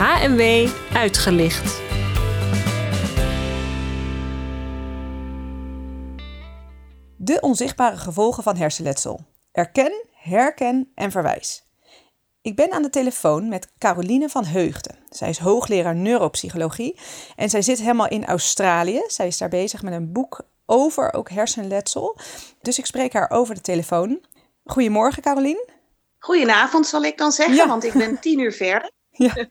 HMW uitgelicht. De onzichtbare gevolgen van hersenletsel. Erken, herken en verwijs. Ik ben aan de telefoon met Caroline van Heugden. Zij is hoogleraar neuropsychologie en zij zit helemaal in Australië. Zij is daar bezig met een boek over ook hersenletsel. Dus ik spreek haar over de telefoon. Goedemorgen, Caroline. Goedenavond, zal ik dan zeggen, want ik ben tien uur verder. Ja.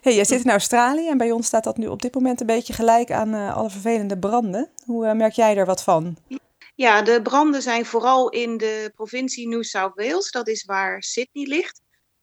Hey, jij zit in Australië en bij ons staat dat nu op dit moment een beetje gelijk aan uh, alle vervelende branden. Hoe uh, merk jij er wat van? Ja, de branden zijn vooral in de provincie New South Wales. Dat is waar Sydney ligt.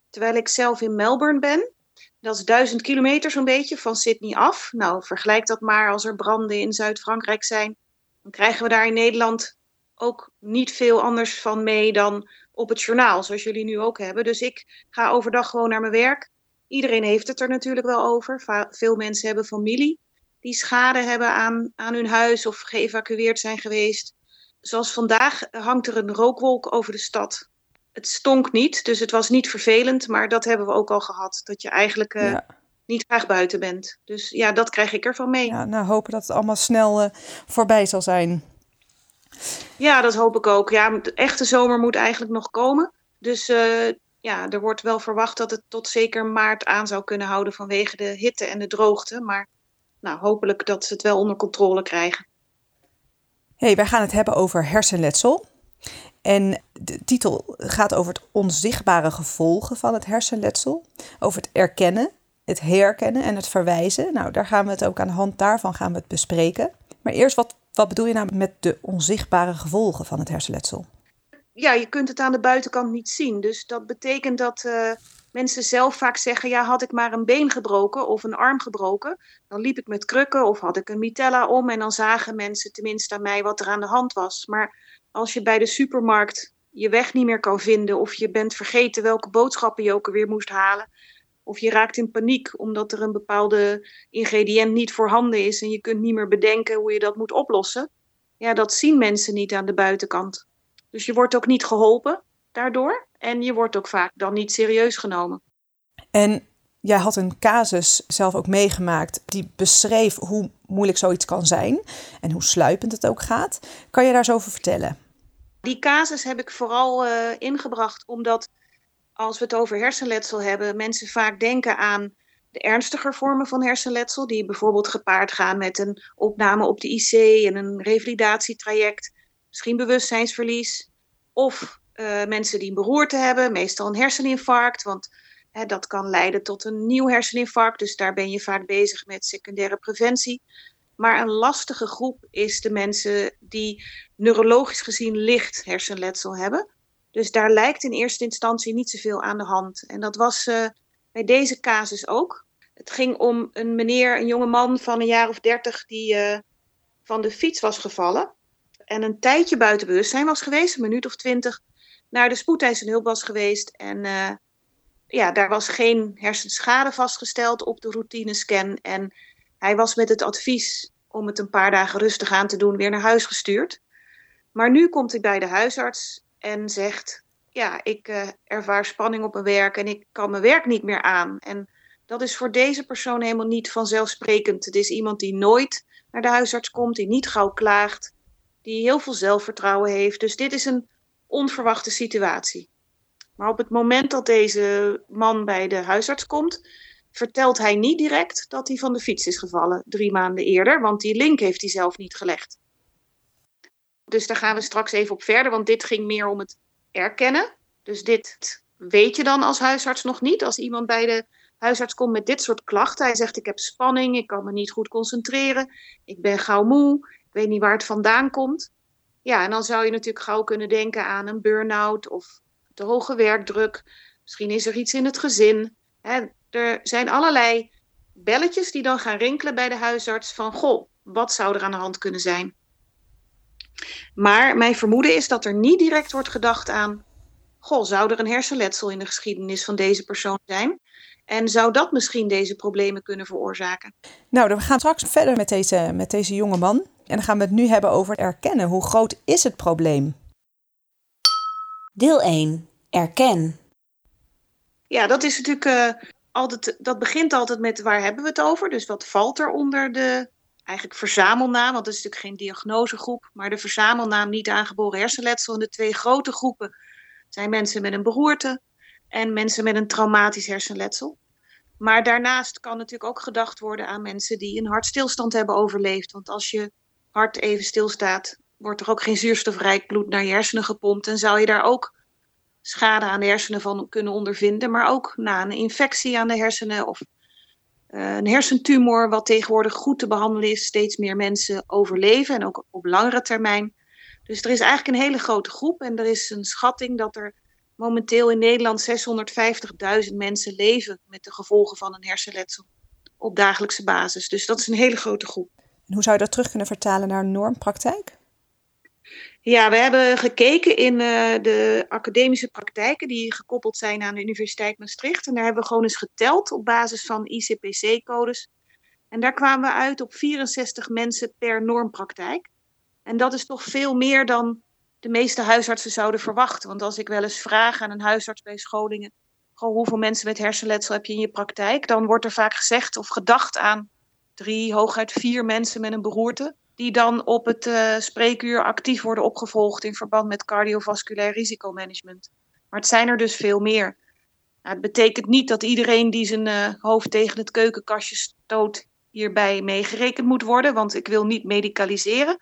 Terwijl ik zelf in Melbourne ben. Dat is duizend kilometer zo'n beetje van Sydney af. Nou, vergelijk dat maar als er branden in Zuid-Frankrijk zijn. Dan krijgen we daar in Nederland ook niet veel anders van mee dan op het journaal, zoals jullie nu ook hebben. Dus ik ga overdag gewoon naar mijn werk. Iedereen heeft het er natuurlijk wel over. Veel mensen hebben familie die schade hebben aan, aan hun huis of geëvacueerd zijn geweest. Zoals vandaag hangt er een rookwolk over de stad. Het stonk niet, dus het was niet vervelend, maar dat hebben we ook al gehad. Dat je eigenlijk uh, niet graag buiten bent. Dus ja, dat krijg ik ervan mee. Ja, nou, hopen dat het allemaal snel uh, voorbij zal zijn. Ja, dat hoop ik ook. Ja, de echte zomer moet eigenlijk nog komen. Dus uh, ja, er wordt wel verwacht dat het tot zeker maart aan zou kunnen houden vanwege de hitte en de droogte. Maar nou, hopelijk dat ze het wel onder controle krijgen. Hey, wij gaan het hebben over hersenletsel. En de titel gaat over het onzichtbare gevolgen van het hersenletsel. Over het erkennen, het herkennen en het verwijzen. Nou, daar gaan we het ook aan de hand daarvan gaan we het bespreken. Maar eerst, wat, wat bedoel je nou met de onzichtbare gevolgen van het hersenletsel? Ja, je kunt het aan de buitenkant niet zien. Dus dat betekent dat uh, mensen zelf vaak zeggen: ja, had ik maar een been gebroken of een arm gebroken, dan liep ik met krukken of had ik een mitella om en dan zagen mensen tenminste aan mij wat er aan de hand was. Maar als je bij de supermarkt je weg niet meer kan vinden of je bent vergeten welke boodschappen je ook alweer moest halen, of je raakt in paniek omdat er een bepaalde ingrediënt niet voorhanden is en je kunt niet meer bedenken hoe je dat moet oplossen. Ja, dat zien mensen niet aan de buitenkant. Dus je wordt ook niet geholpen daardoor. En je wordt ook vaak dan niet serieus genomen. En jij had een casus zelf ook meegemaakt die beschreef hoe moeilijk zoiets kan zijn en hoe sluipend het ook gaat. Kan je daar zo over vertellen? Die casus heb ik vooral uh, ingebracht omdat als we het over hersenletsel hebben, mensen vaak denken aan de ernstiger vormen van hersenletsel, die bijvoorbeeld gepaard gaan met een opname op de IC en een revalidatietraject, misschien bewustzijnsverlies, of uh, mensen die een beroerte hebben, meestal een herseninfarct, want hè, dat kan leiden tot een nieuw herseninfarct. Dus daar ben je vaak bezig met secundaire preventie. Maar een lastige groep is de mensen die neurologisch gezien licht hersenletsel hebben. Dus daar lijkt in eerste instantie niet zoveel aan de hand. En dat was uh, bij deze casus ook. Het ging om een meneer, een jonge man van een jaar of dertig, die uh, van de fiets was gevallen. En een tijdje buiten bewustzijn was geweest, een minuut of twintig naar de spoedeisende hulp was geweest. En uh, ja, daar was geen hersenschade vastgesteld op de routinescan. En hij was met het advies om het een paar dagen rustig aan te doen weer naar huis gestuurd. Maar nu komt hij bij de huisarts en zegt: Ja, ik uh, ervaar spanning op mijn werk en ik kan mijn werk niet meer aan. En dat is voor deze persoon helemaal niet vanzelfsprekend. Het is iemand die nooit naar de huisarts komt, die niet gauw klaagt, die heel veel zelfvertrouwen heeft. Dus dit is een onverwachte situatie. Maar op het moment dat deze man bij de huisarts komt, vertelt hij niet direct dat hij van de fiets is gevallen drie maanden eerder, want die link heeft hij zelf niet gelegd. Dus daar gaan we straks even op verder, want dit ging meer om het erkennen. Dus dit weet je dan als huisarts nog niet. Als iemand bij de huisarts komt met dit soort klachten, hij zegt ik heb spanning, ik kan me niet goed concentreren, ik ben gauw moe, ik weet niet waar het vandaan komt. Ja, en dan zou je natuurlijk gauw kunnen denken aan een burn-out of te hoge werkdruk. Misschien is er iets in het gezin. Hè. Er zijn allerlei belletjes die dan gaan rinkelen bij de huisarts van goh, wat zou er aan de hand kunnen zijn? Maar mijn vermoeden is dat er niet direct wordt gedacht aan goh, zou er een hersenletsel in de geschiedenis van deze persoon zijn? En zou dat misschien deze problemen kunnen veroorzaken? Nou, we gaan straks verder met deze, met deze jonge man. En dan gaan we het nu hebben over erkennen. Hoe groot is het probleem? Deel 1. Erken. Ja, dat is natuurlijk uh, altijd, dat begint altijd met waar hebben we het over? Dus wat valt er onder de eigenlijk verzamelnaam? Want het is natuurlijk geen diagnosegroep, maar de verzamelnaam niet aangeboren hersenletsel. En de twee grote groepen zijn mensen met een beroerte en mensen met een traumatisch hersenletsel. Maar daarnaast kan natuurlijk ook gedacht worden aan mensen die een hartstilstand hebben overleefd. Want als je hart even stilstaat, wordt er ook geen zuurstofrijk bloed naar je hersenen gepompt. En zou je daar ook schade aan de hersenen van kunnen ondervinden. Maar ook na een infectie aan de hersenen of een hersentumor, wat tegenwoordig goed te behandelen is, steeds meer mensen overleven en ook op langere termijn. Dus er is eigenlijk een hele grote groep en er is een schatting dat er momenteel in Nederland 650.000 mensen leven met de gevolgen van een hersenletsel op dagelijkse basis. Dus dat is een hele grote groep. En hoe zou je dat terug kunnen vertalen naar normpraktijk? Ja, we hebben gekeken in uh, de academische praktijken die gekoppeld zijn aan de Universiteit Maastricht. En daar hebben we gewoon eens geteld op basis van ICPC-codes. En daar kwamen we uit op 64 mensen per normpraktijk. En dat is toch veel meer dan de meeste huisartsen zouden verwachten. Want als ik wel eens vraag aan een huisarts bij scholingen, gewoon hoeveel mensen met hersenletsel heb je in je praktijk, dan wordt er vaak gezegd of gedacht aan drie, hooguit vier mensen met een beroerte, die dan op het uh, spreekuur actief worden opgevolgd in verband met cardiovasculair risicomanagement. Maar het zijn er dus veel meer. Nou, het betekent niet dat iedereen die zijn uh, hoofd tegen het keukenkastje stoot hierbij meegerekend moet worden, want ik wil niet medicaliseren.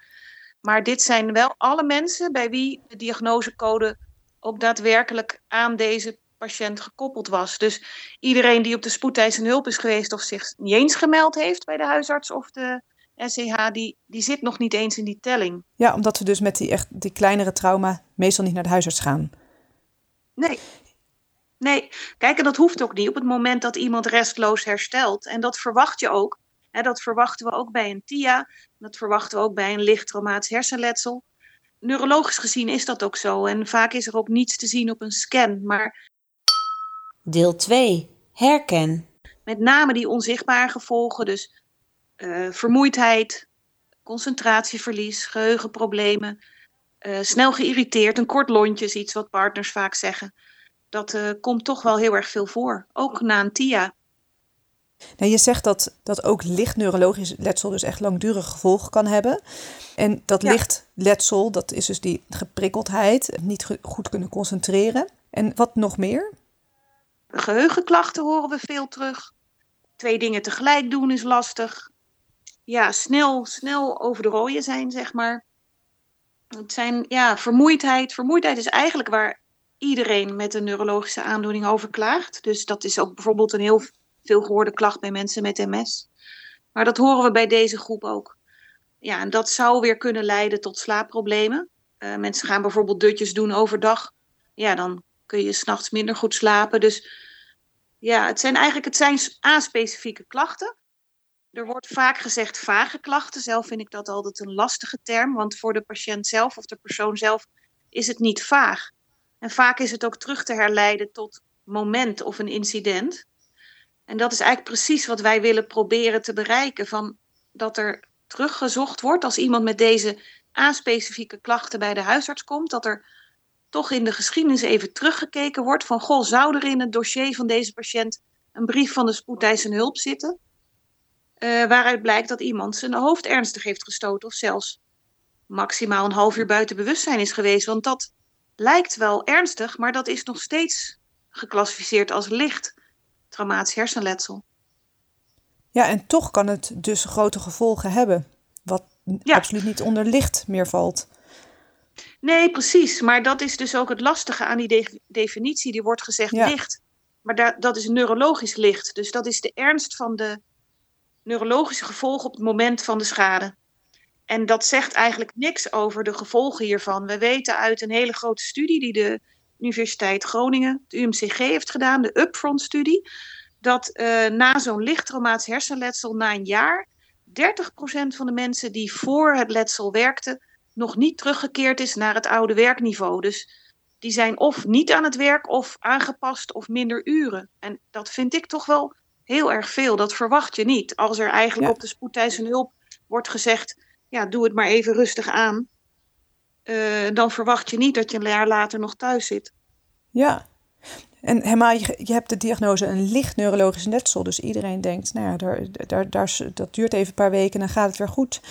Maar dit zijn wel alle mensen bij wie de diagnosecode ook daadwerkelijk aan deze patiënt gekoppeld was. Dus iedereen die op de spoedeisende hulp is geweest of zich niet eens gemeld heeft bij de huisarts of de SCH, die, die zit nog niet eens in die telling. Ja, omdat we dus met die, echt, die kleinere trauma meestal niet naar de huisarts gaan. Nee. Nee, kijk, en dat hoeft ook niet op het moment dat iemand restloos herstelt. En dat verwacht je ook dat verwachten we ook bij een TIA. Dat verwachten we ook bij een licht traumatisch hersenletsel. Neurologisch gezien is dat ook zo. En vaak is er ook niets te zien op een scan. Maar... Deel 2. Herken. Met name die onzichtbare gevolgen. Dus uh, vermoeidheid, concentratieverlies, geheugenproblemen. Uh, snel geïrriteerd, een kort lontje is iets wat partners vaak zeggen. Dat uh, komt toch wel heel erg veel voor. Ook na een TIA. Nou, je zegt dat, dat ook licht neurologisch letsel dus echt langdurige gevolgen kan hebben. En dat ja. licht letsel, dat is dus die geprikkeldheid, niet goed kunnen concentreren. En wat nog meer? Geheugenklachten horen we veel terug. Twee dingen tegelijk doen is lastig. Ja, snel, snel over de rooien zijn, zeg maar. Het zijn, ja, vermoeidheid. Vermoeidheid is eigenlijk waar iedereen met een neurologische aandoening over klaagt. Dus dat is ook bijvoorbeeld een heel veel gehoorde klacht bij mensen met MS. Maar dat horen we bij deze groep ook. Ja, en dat zou weer kunnen leiden tot slaapproblemen. Uh, mensen gaan bijvoorbeeld dutjes doen overdag. Ja, dan kun je s'nachts minder goed slapen. Dus ja, het zijn eigenlijk het zijn A-specifieke klachten. Er wordt vaak gezegd vage klachten. Zelf vind ik dat altijd een lastige term. Want voor de patiënt zelf of de persoon zelf is het niet vaag. En vaak is het ook terug te herleiden tot moment of een incident. En dat is eigenlijk precies wat wij willen proberen te bereiken. Van dat er teruggezocht wordt als iemand met deze A-specifieke klachten bij de huisarts komt. Dat er toch in de geschiedenis even teruggekeken wordt van... goh, zou er in het dossier van deze patiënt een brief van de spoedeisende hulp zitten... Uh, waaruit blijkt dat iemand zijn hoofd ernstig heeft gestoten... of zelfs maximaal een half uur buiten bewustzijn is geweest. Want dat lijkt wel ernstig, maar dat is nog steeds geclassificeerd als licht traumatisch hersenletsel. Ja, en toch kan het dus grote gevolgen hebben, wat absoluut niet onder licht meer valt. Nee, precies. Maar dat is dus ook het lastige aan die de definitie. Die wordt gezegd licht. Maar da dat is neurologisch licht. Dus dat is de ernst van de neurologische gevolgen op het moment van de schade. En dat zegt eigenlijk niks over de gevolgen hiervan. We weten uit een hele grote studie die de Universiteit Groningen, het UMCG, heeft gedaan, de Upfront-studie, dat uh, na zo'n licht hersenletsel na een jaar 30% van de mensen die voor het letsel werkten, nog niet teruggekeerd is naar het oude werkniveau. Dus die zijn of niet aan het werk of aangepast of minder uren. En dat vind ik toch wel heel erg veel. Dat verwacht je niet. Als er eigenlijk op de spoedeisende hulp wordt gezegd, ja, doe het maar even rustig aan. Uh, dan verwacht je niet dat je een jaar later nog thuis zit. Ja. En helemaal, je, je hebt de diagnose een licht neurologisch letsel. Dus iedereen denkt, nou ja, daar, daar, daar, dat duurt even een paar weken en dan gaat het weer goed.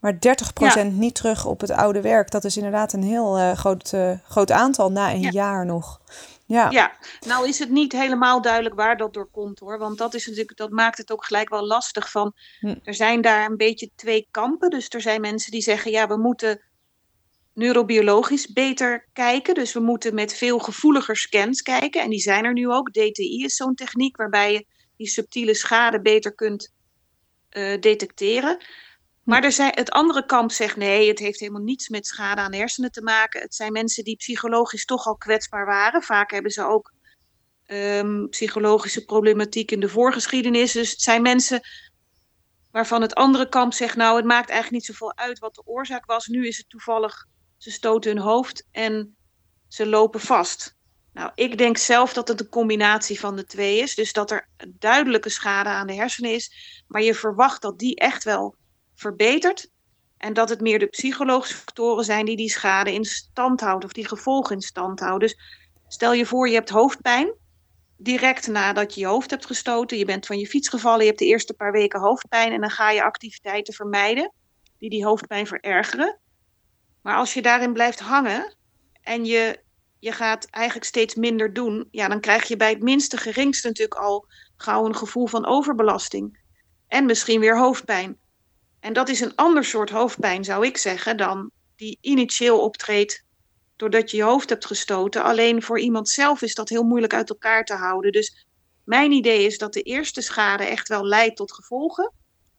Maar 30% niet terug op het oude werk, dat is inderdaad een heel uh, groot, uh, groot aantal na een jaar nog. Ja. ja, nou is het niet helemaal duidelijk waar dat door komt hoor. Want dat, is natuurlijk, dat maakt het ook gelijk wel lastig van. Hm. Er zijn daar een beetje twee kampen. Dus er zijn mensen die zeggen, ja, we moeten neurobiologisch beter kijken. Dus we moeten met veel gevoeliger scans kijken. En die zijn er nu ook. DTI is zo'n techniek waarbij je die subtiele schade beter kunt uh, detecteren. Maar er het andere kamp zegt nee, het heeft helemaal niets met schade aan de hersenen te maken. Het zijn mensen die psychologisch toch al kwetsbaar waren. Vaak hebben ze ook um, psychologische problematiek in de voorgeschiedenis. Dus het zijn mensen waarvan het andere kamp zegt, nou het maakt eigenlijk niet zoveel uit wat de oorzaak was. Nu is het toevallig, ze stoten hun hoofd en ze lopen vast. Nou, ik denk zelf dat het een combinatie van de twee is. Dus dat er duidelijke schade aan de hersenen is. Maar je verwacht dat die echt wel verbetert. En dat het meer de psychologische factoren zijn die die schade in stand houden of die gevolgen in stand houden. Dus stel je voor, je hebt hoofdpijn. Direct nadat je je hoofd hebt gestoten, je bent van je fiets gevallen, je hebt de eerste paar weken hoofdpijn en dan ga je activiteiten vermijden die die hoofdpijn verergeren. Maar als je daarin blijft hangen en je, je gaat eigenlijk steeds minder doen, ja, dan krijg je bij het minste geringste natuurlijk al gauw een gevoel van overbelasting. En misschien weer hoofdpijn. En dat is een ander soort hoofdpijn, zou ik zeggen, dan die initieel optreedt doordat je je hoofd hebt gestoten. Alleen voor iemand zelf is dat heel moeilijk uit elkaar te houden. Dus mijn idee is dat de eerste schade echt wel leidt tot gevolgen,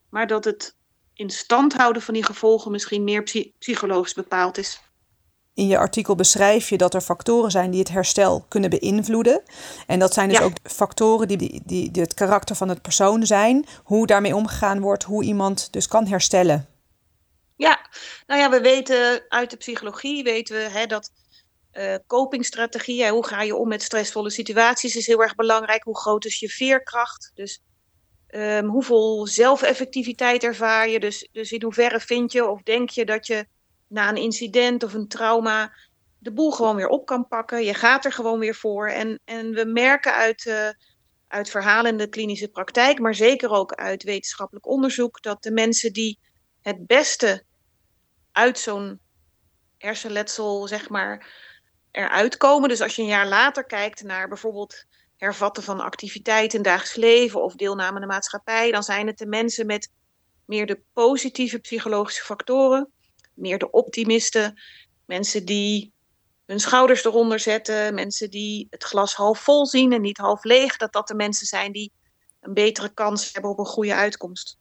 maar dat het in stand houden van die gevolgen misschien meer psychologisch bepaald is. In je artikel beschrijf je dat er factoren zijn die het herstel kunnen beïnvloeden. En dat zijn dus ook factoren die, die, die, het karakter van het persoon zijn, hoe daarmee omgegaan wordt, hoe iemand dus kan herstellen. Ja, nou ja, we weten uit de psychologie weten we hè, dat uh, copingstrategieën, hoe ga je om met stressvolle situaties, is heel erg belangrijk. Hoe groot is je veerkracht? Dus um, hoeveel zelfeffectiviteit ervaar je? Dus, dus in hoeverre vind je of denk je dat je na een incident of een trauma de boel gewoon weer op kan pakken. Je gaat er gewoon weer voor. En, en we merken uit, uh, uit verhalen in de klinische praktijk, maar zeker ook uit wetenschappelijk onderzoek, dat de mensen die het beste uit zo'n hersenletsel, zeg maar, eruit komen. Dus als je een jaar later kijkt naar bijvoorbeeld hervatten van activiteiten in dagelijks leven of deelname aan de maatschappij, dan zijn het de mensen met meer de positieve psychologische factoren meer de optimisten. Mensen die hun schouders eronder zetten. Mensen die het glas half vol zien en niet half leeg. Dat dat de mensen zijn die een betere kans hebben op een goede uitkomst.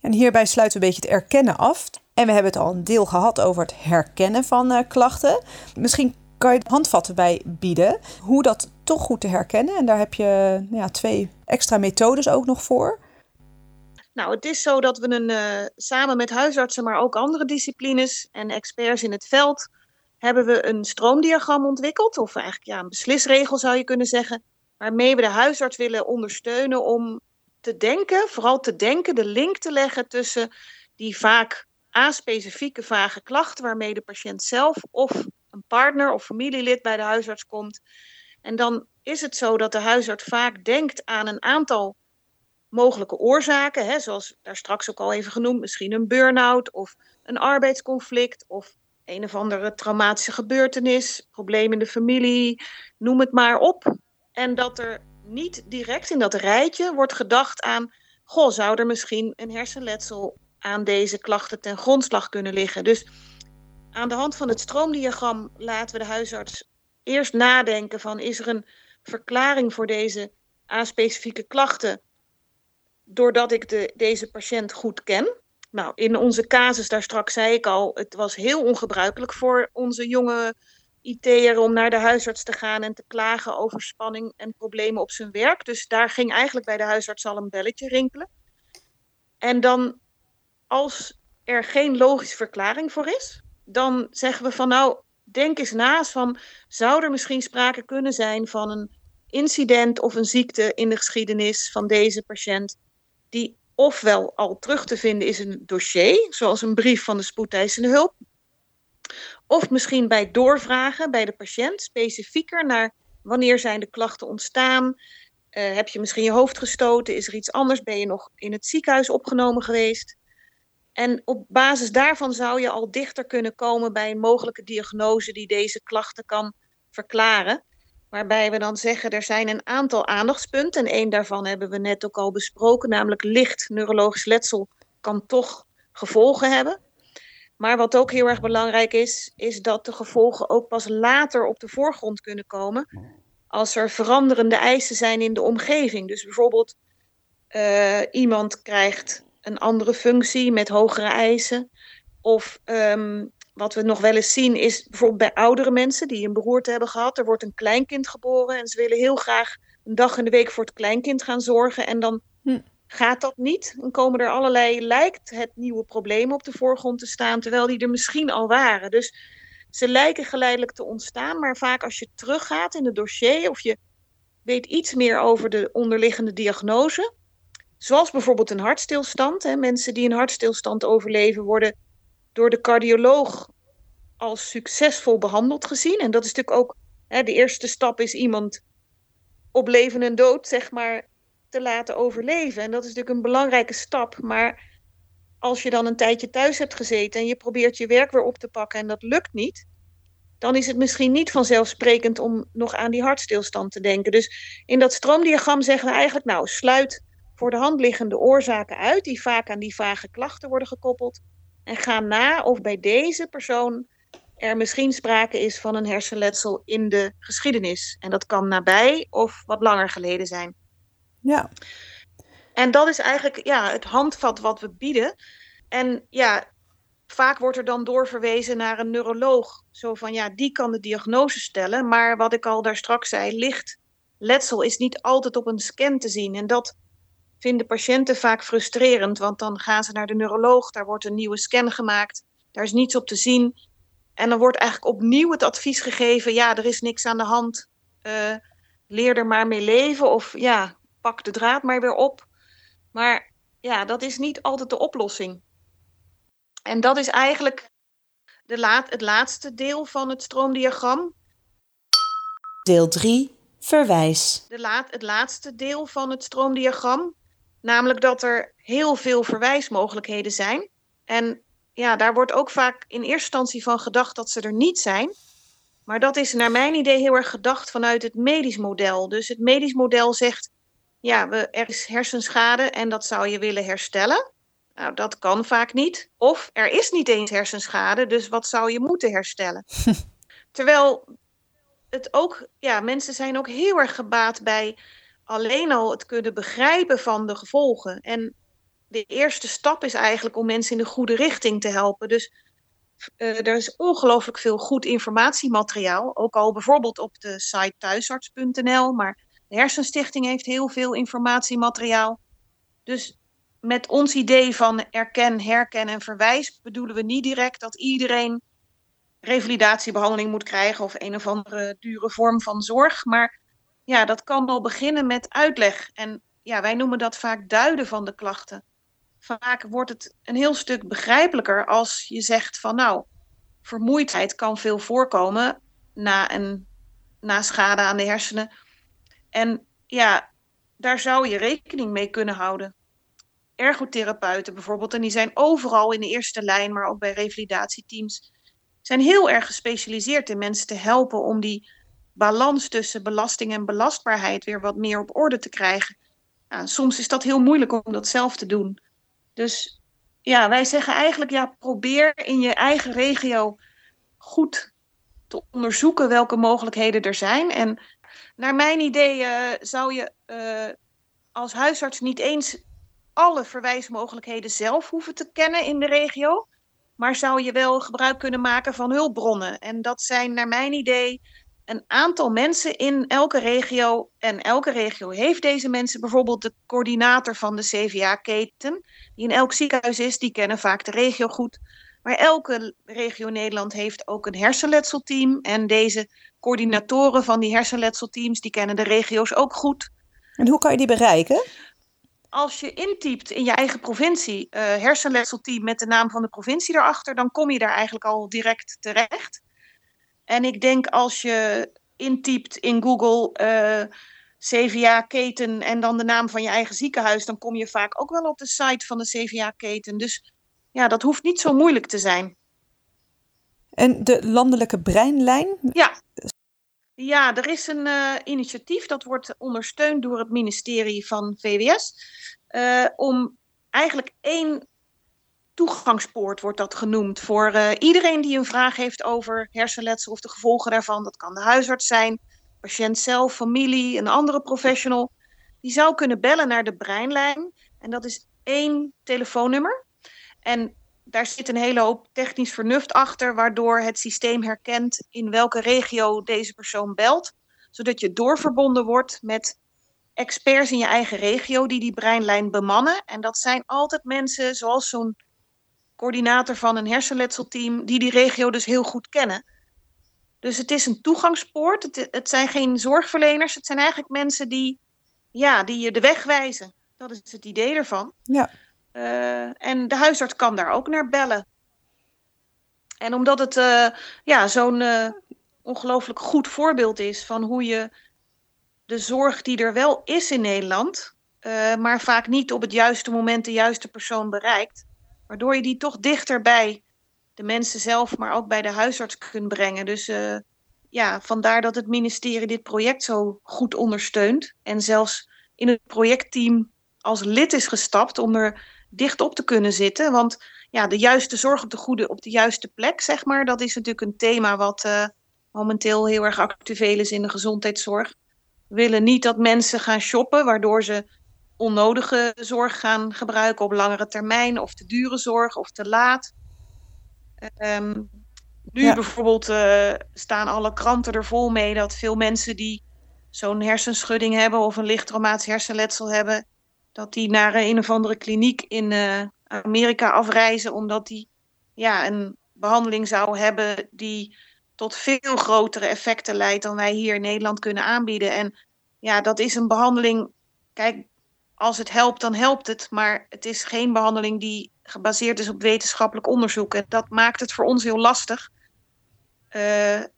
En hierbij sluiten we een beetje het erkennen af. En we hebben het al een deel gehad over het herkennen van uh, klachten. Misschien kan je handvatten bij bieden hoe dat toch goed te herkennen. En daar heb je nou ja, twee extra methodes ook nog voor. Nou, het is zo dat we een, uh, samen met huisartsen, maar ook andere disciplines en experts in het veld, hebben we een stroomdiagram ontwikkeld, of eigenlijk ja, een beslisregel zou je kunnen zeggen, waarmee we de huisarts willen ondersteunen om te denken, vooral te denken, de link te leggen tussen die vaak a-specifieke vage klachten waarmee de patiënt zelf of een partner of familielid bij de huisarts komt. En dan is het zo dat de huisarts vaak denkt aan een aantal mogelijke oorzaken, hè, zoals daar straks ook al even genoemd, misschien een burn-out of een arbeidsconflict of een of andere traumatische gebeurtenis, probleem in de familie, noem het maar op. En dat er niet direct in dat rijtje wordt gedacht aan, goh, zou er misschien een hersenletsel aan deze klachten ten grondslag kunnen liggen. Dus aan de hand van het stroomdiagram laten we de huisarts eerst nadenken van, is er een verklaring voor deze A-specifieke klachten doordat ik de, deze patiënt goed ken. Nou, in onze casus, daar straks zei ik al, het was heel ongebruikelijk voor onze jonge IT'er om naar de huisarts te gaan en te klagen over spanning en problemen op zijn werk. Dus daar ging eigenlijk bij de huisarts al een belletje rinkelen. En dan, als er geen logische verklaring voor is, dan zeggen we van nou, denk eens naast van, zou er misschien sprake kunnen zijn van een incident of een ziekte in de geschiedenis van deze patiënt die ofwel al terug te vinden is in een dossier, zoals een brief van de spoedeisende hulp, of misschien bij doorvragen bij de patiënt specifieker naar Wanneer zijn de klachten ontstaan? Uh, heb je misschien je hoofd gestoten? Is er iets anders? Ben je nog in het ziekenhuis opgenomen geweest? En op basis daarvan zou je al dichter kunnen komen bij een mogelijke diagnose die deze klachten kan verklaren. Waarbij we dan zeggen, er zijn een aantal aandachtspunten. En één daarvan hebben we net ook al besproken, namelijk licht neurologisch letsel kan toch gevolgen hebben. Maar wat ook heel erg belangrijk is, is dat de gevolgen ook pas later op de voorgrond kunnen komen. Als er veranderende eisen zijn in de omgeving. Dus bijvoorbeeld uh, iemand krijgt een andere functie met hogere eisen. Of um, wat we nog wel eens zien is bijvoorbeeld bij oudere mensen die een beroerte hebben gehad. Er wordt een kleinkind geboren en ze willen heel graag een dag in de week voor het kleinkind gaan zorgen. En dan hm. gaat dat niet. Dan komen er allerlei, lijkt het nieuwe probleem op de voorgrond te staan, terwijl die er misschien al waren. Dus ze lijken geleidelijk te ontstaan, maar vaak als je teruggaat in het dossier of je weet iets meer over de onderliggende diagnose, zoals bijvoorbeeld een hartstilstand. Hè, mensen die een hartstilstand overleven worden door de cardioloog als succesvol behandeld gezien. En dat is natuurlijk ook hè, de eerste stap is iemand op leven en dood, zeg maar, te laten overleven. En dat is natuurlijk een belangrijke stap. Maar als je dan een tijdje thuis hebt gezeten en je probeert je werk weer op te pakken en dat lukt niet, dan is het misschien niet vanzelfsprekend om nog aan die hartstilstand te denken. Dus in dat stroomdiagram zeggen we eigenlijk, nou, sluit voor de hand liggende oorzaken uit, die vaak aan die vage klachten worden gekoppeld. En ga na of bij deze persoon er misschien sprake is van een hersenletsel in de geschiedenis. En dat kan nabij of wat langer geleden zijn. Ja. En dat is eigenlijk ja, het handvat wat we bieden. En ja, vaak wordt er dan doorverwezen naar een neuroloog. Zo van ja, die kan de diagnose stellen. Maar wat ik al daar straks zei, licht letsel is niet altijd op een scan te zien. En dat vinden patiënten vaak frustrerend, want dan gaan ze naar de neuroloog, daar wordt een nieuwe scan gemaakt, daar is niets op te zien. En dan wordt eigenlijk opnieuw het advies gegeven, ja, er is niks aan de hand, uh, leer er maar mee leven of ja, pak de draad maar weer op. Maar ja, dat is niet altijd de oplossing. En dat is eigenlijk de laat, het laatste deel van het stroomdiagram. Deel 3, verwijs. De laat, het laatste deel van het stroomdiagram. Namelijk dat er heel veel verwijsmogelijkheden zijn. En ja, daar wordt ook vaak in eerste instantie van gedacht dat ze er niet zijn. Maar dat is naar mijn idee heel erg gedacht vanuit het medisch model. Dus het medisch model zegt, ja, we, er is hersenschade en dat zou je willen herstellen. Nou, dat kan vaak niet. Of er is niet eens hersenschade, dus wat zou je moeten herstellen? Terwijl het ook, ja, mensen zijn ook heel erg gebaat bij alleen al het kunnen begrijpen van de gevolgen. En de eerste stap is eigenlijk om mensen in de goede richting te helpen. Dus uh, er is ongelooflijk veel goed informatiemateriaal. Ook al bijvoorbeeld op de site thuisarts.nl. Maar de Hersenstichting heeft heel veel informatiemateriaal. Dus met ons idee van erken, herken en verwijs bedoelen we niet direct dat iedereen revalidatiebehandeling moet krijgen of een of andere dure vorm van zorg. Maar ja, dat kan al beginnen met uitleg. En ja, wij noemen dat vaak duiden van de klachten. Vaak wordt het een heel stuk begrijpelijker als je zegt van nou, vermoeidheid kan veel voorkomen na, een, na schade aan de hersenen. En ja, daar zou je rekening mee kunnen houden. Ergotherapeuten bijvoorbeeld, en die zijn overal in de eerste lijn, maar ook bij revalidatieteams, zijn heel erg gespecialiseerd in mensen te helpen om die balans tussen belasting en belastbaarheid weer wat meer op orde te krijgen. Soms is dat heel moeilijk om dat zelf te doen. Dus ja, wij zeggen eigenlijk, ja, probeer in je eigen regio goed te onderzoeken welke mogelijkheden er zijn. En naar mijn idee uh, zou je uh, als huisarts niet eens alle verwijsmogelijkheden zelf hoeven te kennen in de regio. Maar zou je wel gebruik kunnen maken van hulpbronnen. En dat zijn naar mijn idee een aantal mensen in elke regio. En elke regio heeft deze mensen. Bijvoorbeeld de coördinator van de CVA-keten, die in elk ziekenhuis is, die kennen vaak de regio goed. Maar elke regio Nederland heeft ook een hersenletselteam. En deze coördinatoren van die hersenletselteams, die kennen de regio's ook goed. En hoe kan je die bereiken? Als je intypt in je eigen provincie uh, hersenletselteam met de naam van de provincie erachter, dan kom je daar eigenlijk al direct terecht. En ik denk als je intypt in Google uh, CVA-keten en dan de naam van je eigen ziekenhuis, dan kom je vaak ook wel op de site van de CVA-keten. Dus ja, dat hoeft niet zo moeilijk te zijn. En de landelijke breinlijn? Ja, ja er is een uh, initiatief dat wordt ondersteund door het ministerie van VWS. Uh, om eigenlijk één toegangspoort wordt dat genoemd voor uh, iedereen die een vraag heeft over hersenletsel of de gevolgen daarvan. Dat kan de huisarts zijn, patiënt zelf, familie, een andere professional. Die zou kunnen bellen naar de breinlijn en dat is één telefoonnummer. En daar zit een hele hoop technisch vernuft achter, waardoor het systeem herkent in welke regio deze persoon belt, zodat je doorverbonden wordt met experts in je eigen regio die die breinlijn bemannen. En dat zijn altijd mensen zoals zo'n coördinator van een hersenletselteam, die die regio dus heel goed kennen. Dus het is een toegangspoort. Het, het, zijn geen zorgverleners. Het zijn eigenlijk mensen die, ja, die je de weg wijzen. Dat is het idee ervan. Ja. Uh, en de huisarts kan daar ook naar bellen. En omdat het uh, ja, zo'n uh, ongelooflijk goed voorbeeld is van hoe je de zorg die er wel is in Nederland, maar vaak niet op het juiste moment de juiste persoon bereikt, waardoor je die toch dichter bij de mensen zelf, maar ook bij de huisarts kunt brengen. Dus uh, ja, vandaar dat het ministerie dit project zo goed ondersteunt. En zelfs in het projectteam als lid is gestapt om er dicht op te kunnen zitten. Want ja, de juiste zorg op de goede, op de juiste plek, zeg maar, dat is natuurlijk een thema wat uh, momenteel heel erg actueel is in de gezondheidszorg. We willen niet dat mensen gaan shoppen, waardoor ze onnodige zorg gaan gebruiken op langere termijn, of te dure zorg, of te laat. Um, nu ja. bijvoorbeeld uh, staan alle kranten er vol mee dat veel mensen die zo'n hersenschudding hebben of een licht traumatisch hersenletsel hebben, dat die naar een of andere kliniek in uh, Amerika afreizen omdat die ja, een behandeling zou hebben die tot veel grotere effecten leidt dan wij hier in Nederland kunnen aanbieden. En ja, dat is een behandeling. Kijk, als het helpt, dan helpt het. Maar het is geen behandeling die gebaseerd is op wetenschappelijk onderzoek. En dat maakt het voor ons heel lastig. Uh,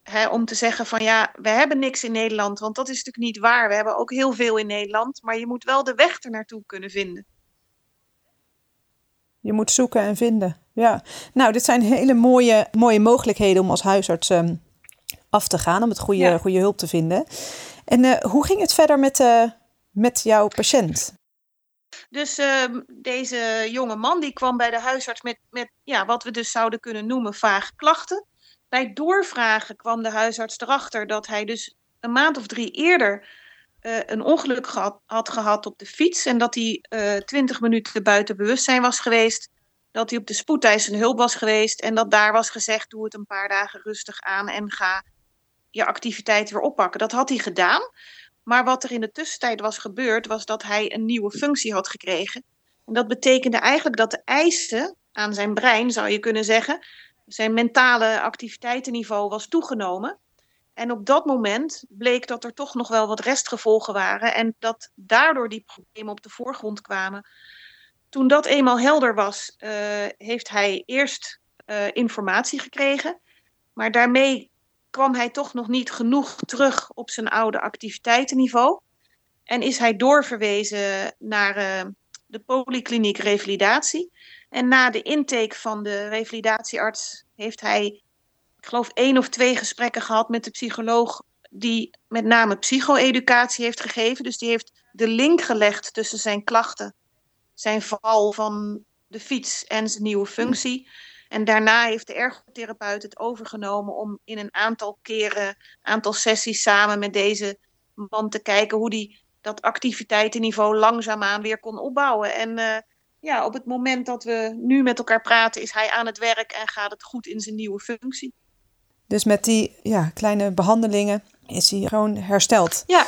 hè, om te zeggen van ja, we hebben niks in Nederland. Want dat is natuurlijk niet waar. We hebben ook heel veel in Nederland. Maar je moet wel de weg er naartoe kunnen vinden. Je moet zoeken en vinden. Ja, nou, dit zijn hele mooie, mooie mogelijkheden om als huisarts um, af te gaan. Om het goede, ja. goede hulp te vinden. En uh, hoe ging het verder met, uh, met jouw patiënt? Dus uh, deze jonge man die kwam bij de huisarts met, met ja, wat we dus zouden kunnen noemen vage klachten. Bij doorvragen kwam de huisarts erachter dat hij dus een maand of drie eerder uh, een ongeluk gehad, had gehad op de fiets. En dat hij uh, twintig minuten buiten bewustzijn was geweest. Dat hij op de spoedeisende hulp was geweest. En dat daar was gezegd, doe het een paar dagen rustig aan en ga je activiteit weer oppakken. Dat had hij gedaan. Maar wat er in de tussentijd was gebeurd, was dat hij een nieuwe functie had gekregen. En dat betekende eigenlijk dat de eisen aan zijn brein, zou je kunnen zeggen, zijn mentale activiteitenniveau was toegenomen. En op dat moment bleek dat er toch nog wel wat restgevolgen waren en dat daardoor die problemen op de voorgrond kwamen. Toen dat eenmaal helder was, uh, heeft hij eerst uh, informatie gekregen, maar daarmee kwam hij toch nog niet genoeg terug op zijn oude activiteitenniveau. En is hij doorverwezen naar uh, de polykliniek revalidatie. En na de intake van de revalidatiearts heeft hij, ik geloof, één of twee gesprekken gehad met de psycholoog die met name psycho-educatie heeft gegeven. Dus die heeft de link gelegd tussen zijn klachten, zijn val van de fiets en zijn nieuwe functie. En daarna heeft de ergotherapeut het overgenomen om in een aantal keren, aantal sessies samen met deze man te kijken hoe die dat activiteitenniveau langzaamaan weer kon opbouwen. En uh, ja, op het moment dat we nu met elkaar praten, is hij aan het werk en gaat het goed in zijn nieuwe functie. Dus met die ja, kleine behandelingen is hij gewoon hersteld. Ja.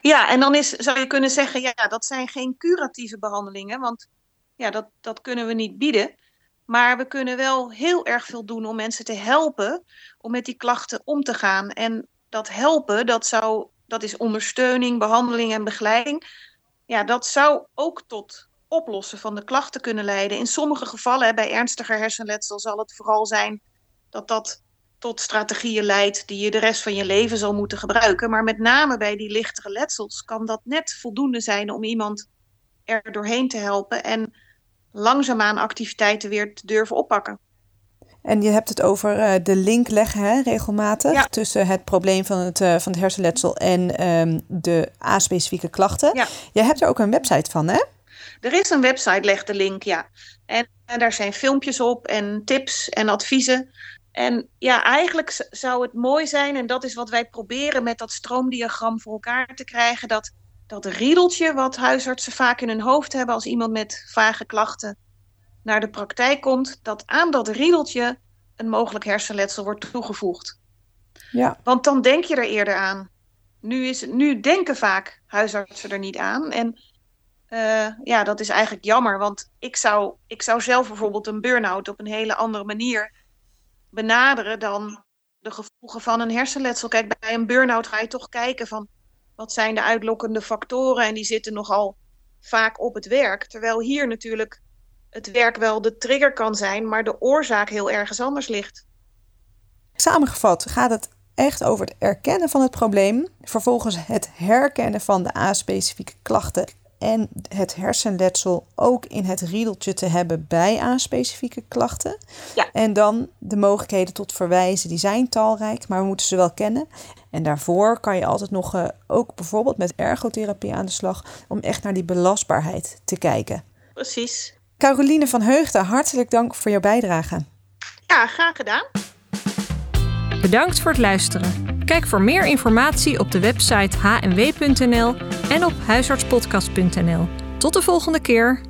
ja, en dan is, zou je kunnen zeggen, ja, dat zijn geen curatieve behandelingen, want ja, dat, dat kunnen we niet bieden. Maar we kunnen wel heel erg veel doen om mensen te helpen om met die klachten om te gaan. En dat helpen, dat, zou, dat is ondersteuning, behandeling en begeleiding. Ja, dat zou ook tot oplossen van de klachten kunnen leiden. In sommige gevallen, bij ernstiger hersenletsel, zal het vooral zijn dat dat tot strategieën leidt die je de rest van je leven zal moeten gebruiken. Maar met name bij die lichtere letsels kan dat net voldoende zijn om iemand er doorheen te helpen en langzaamaan activiteiten weer te durven oppakken. En je hebt het over uh, de link leggen hè, regelmatig tussen het probleem van het, uh, van het hersenletsel en um, de A-specifieke klachten. Ja. Je hebt er ook een website van, hè? Er is een website, leg de link, ja. En, en daar zijn filmpjes op en tips en adviezen. En ja, eigenlijk zou het mooi zijn, en dat is wat wij proberen met dat stroomdiagram voor elkaar te krijgen, dat dat riedeltje wat huisartsen vaak in hun hoofd hebben als iemand met vage klachten naar de praktijk komt, dat aan dat riedeltje een mogelijk hersenletsel wordt toegevoegd. Ja. Want dan denk je er eerder aan. Nu, is, nu denken vaak huisartsen er niet aan. En uh, ja, dat is eigenlijk jammer, want ik zou, ik zou zelf bijvoorbeeld een burn-out op een hele andere manier benaderen dan de gevolgen van een hersenletsel. Kijk, bij een burn-out ga je toch kijken van wat zijn de uitlokkende factoren en die zitten nogal vaak op het werk. Terwijl hier natuurlijk het werk wel de trigger kan zijn, maar de oorzaak heel ergens anders ligt. Samengevat gaat het echt over het erkennen van het probleem, vervolgens het herkennen van de A-specifieke klachten en het hersenletsel ook in het riedeltje te hebben bij A-specifieke klachten. Ja. En dan de mogelijkheden tot verwijzen, die zijn talrijk, maar we moeten ze wel kennen. En daarvoor kan je altijd nog uh, ook bijvoorbeeld met ergotherapie aan de slag om echt naar die belastbaarheid te kijken. Precies. Caroline van Heugden, hartelijk dank voor jouw bijdrage. Ja, graag gedaan. Bedankt voor het luisteren. Kijk voor meer informatie op de website hnw.nl en op huisartspodcast.nl. Tot de volgende keer.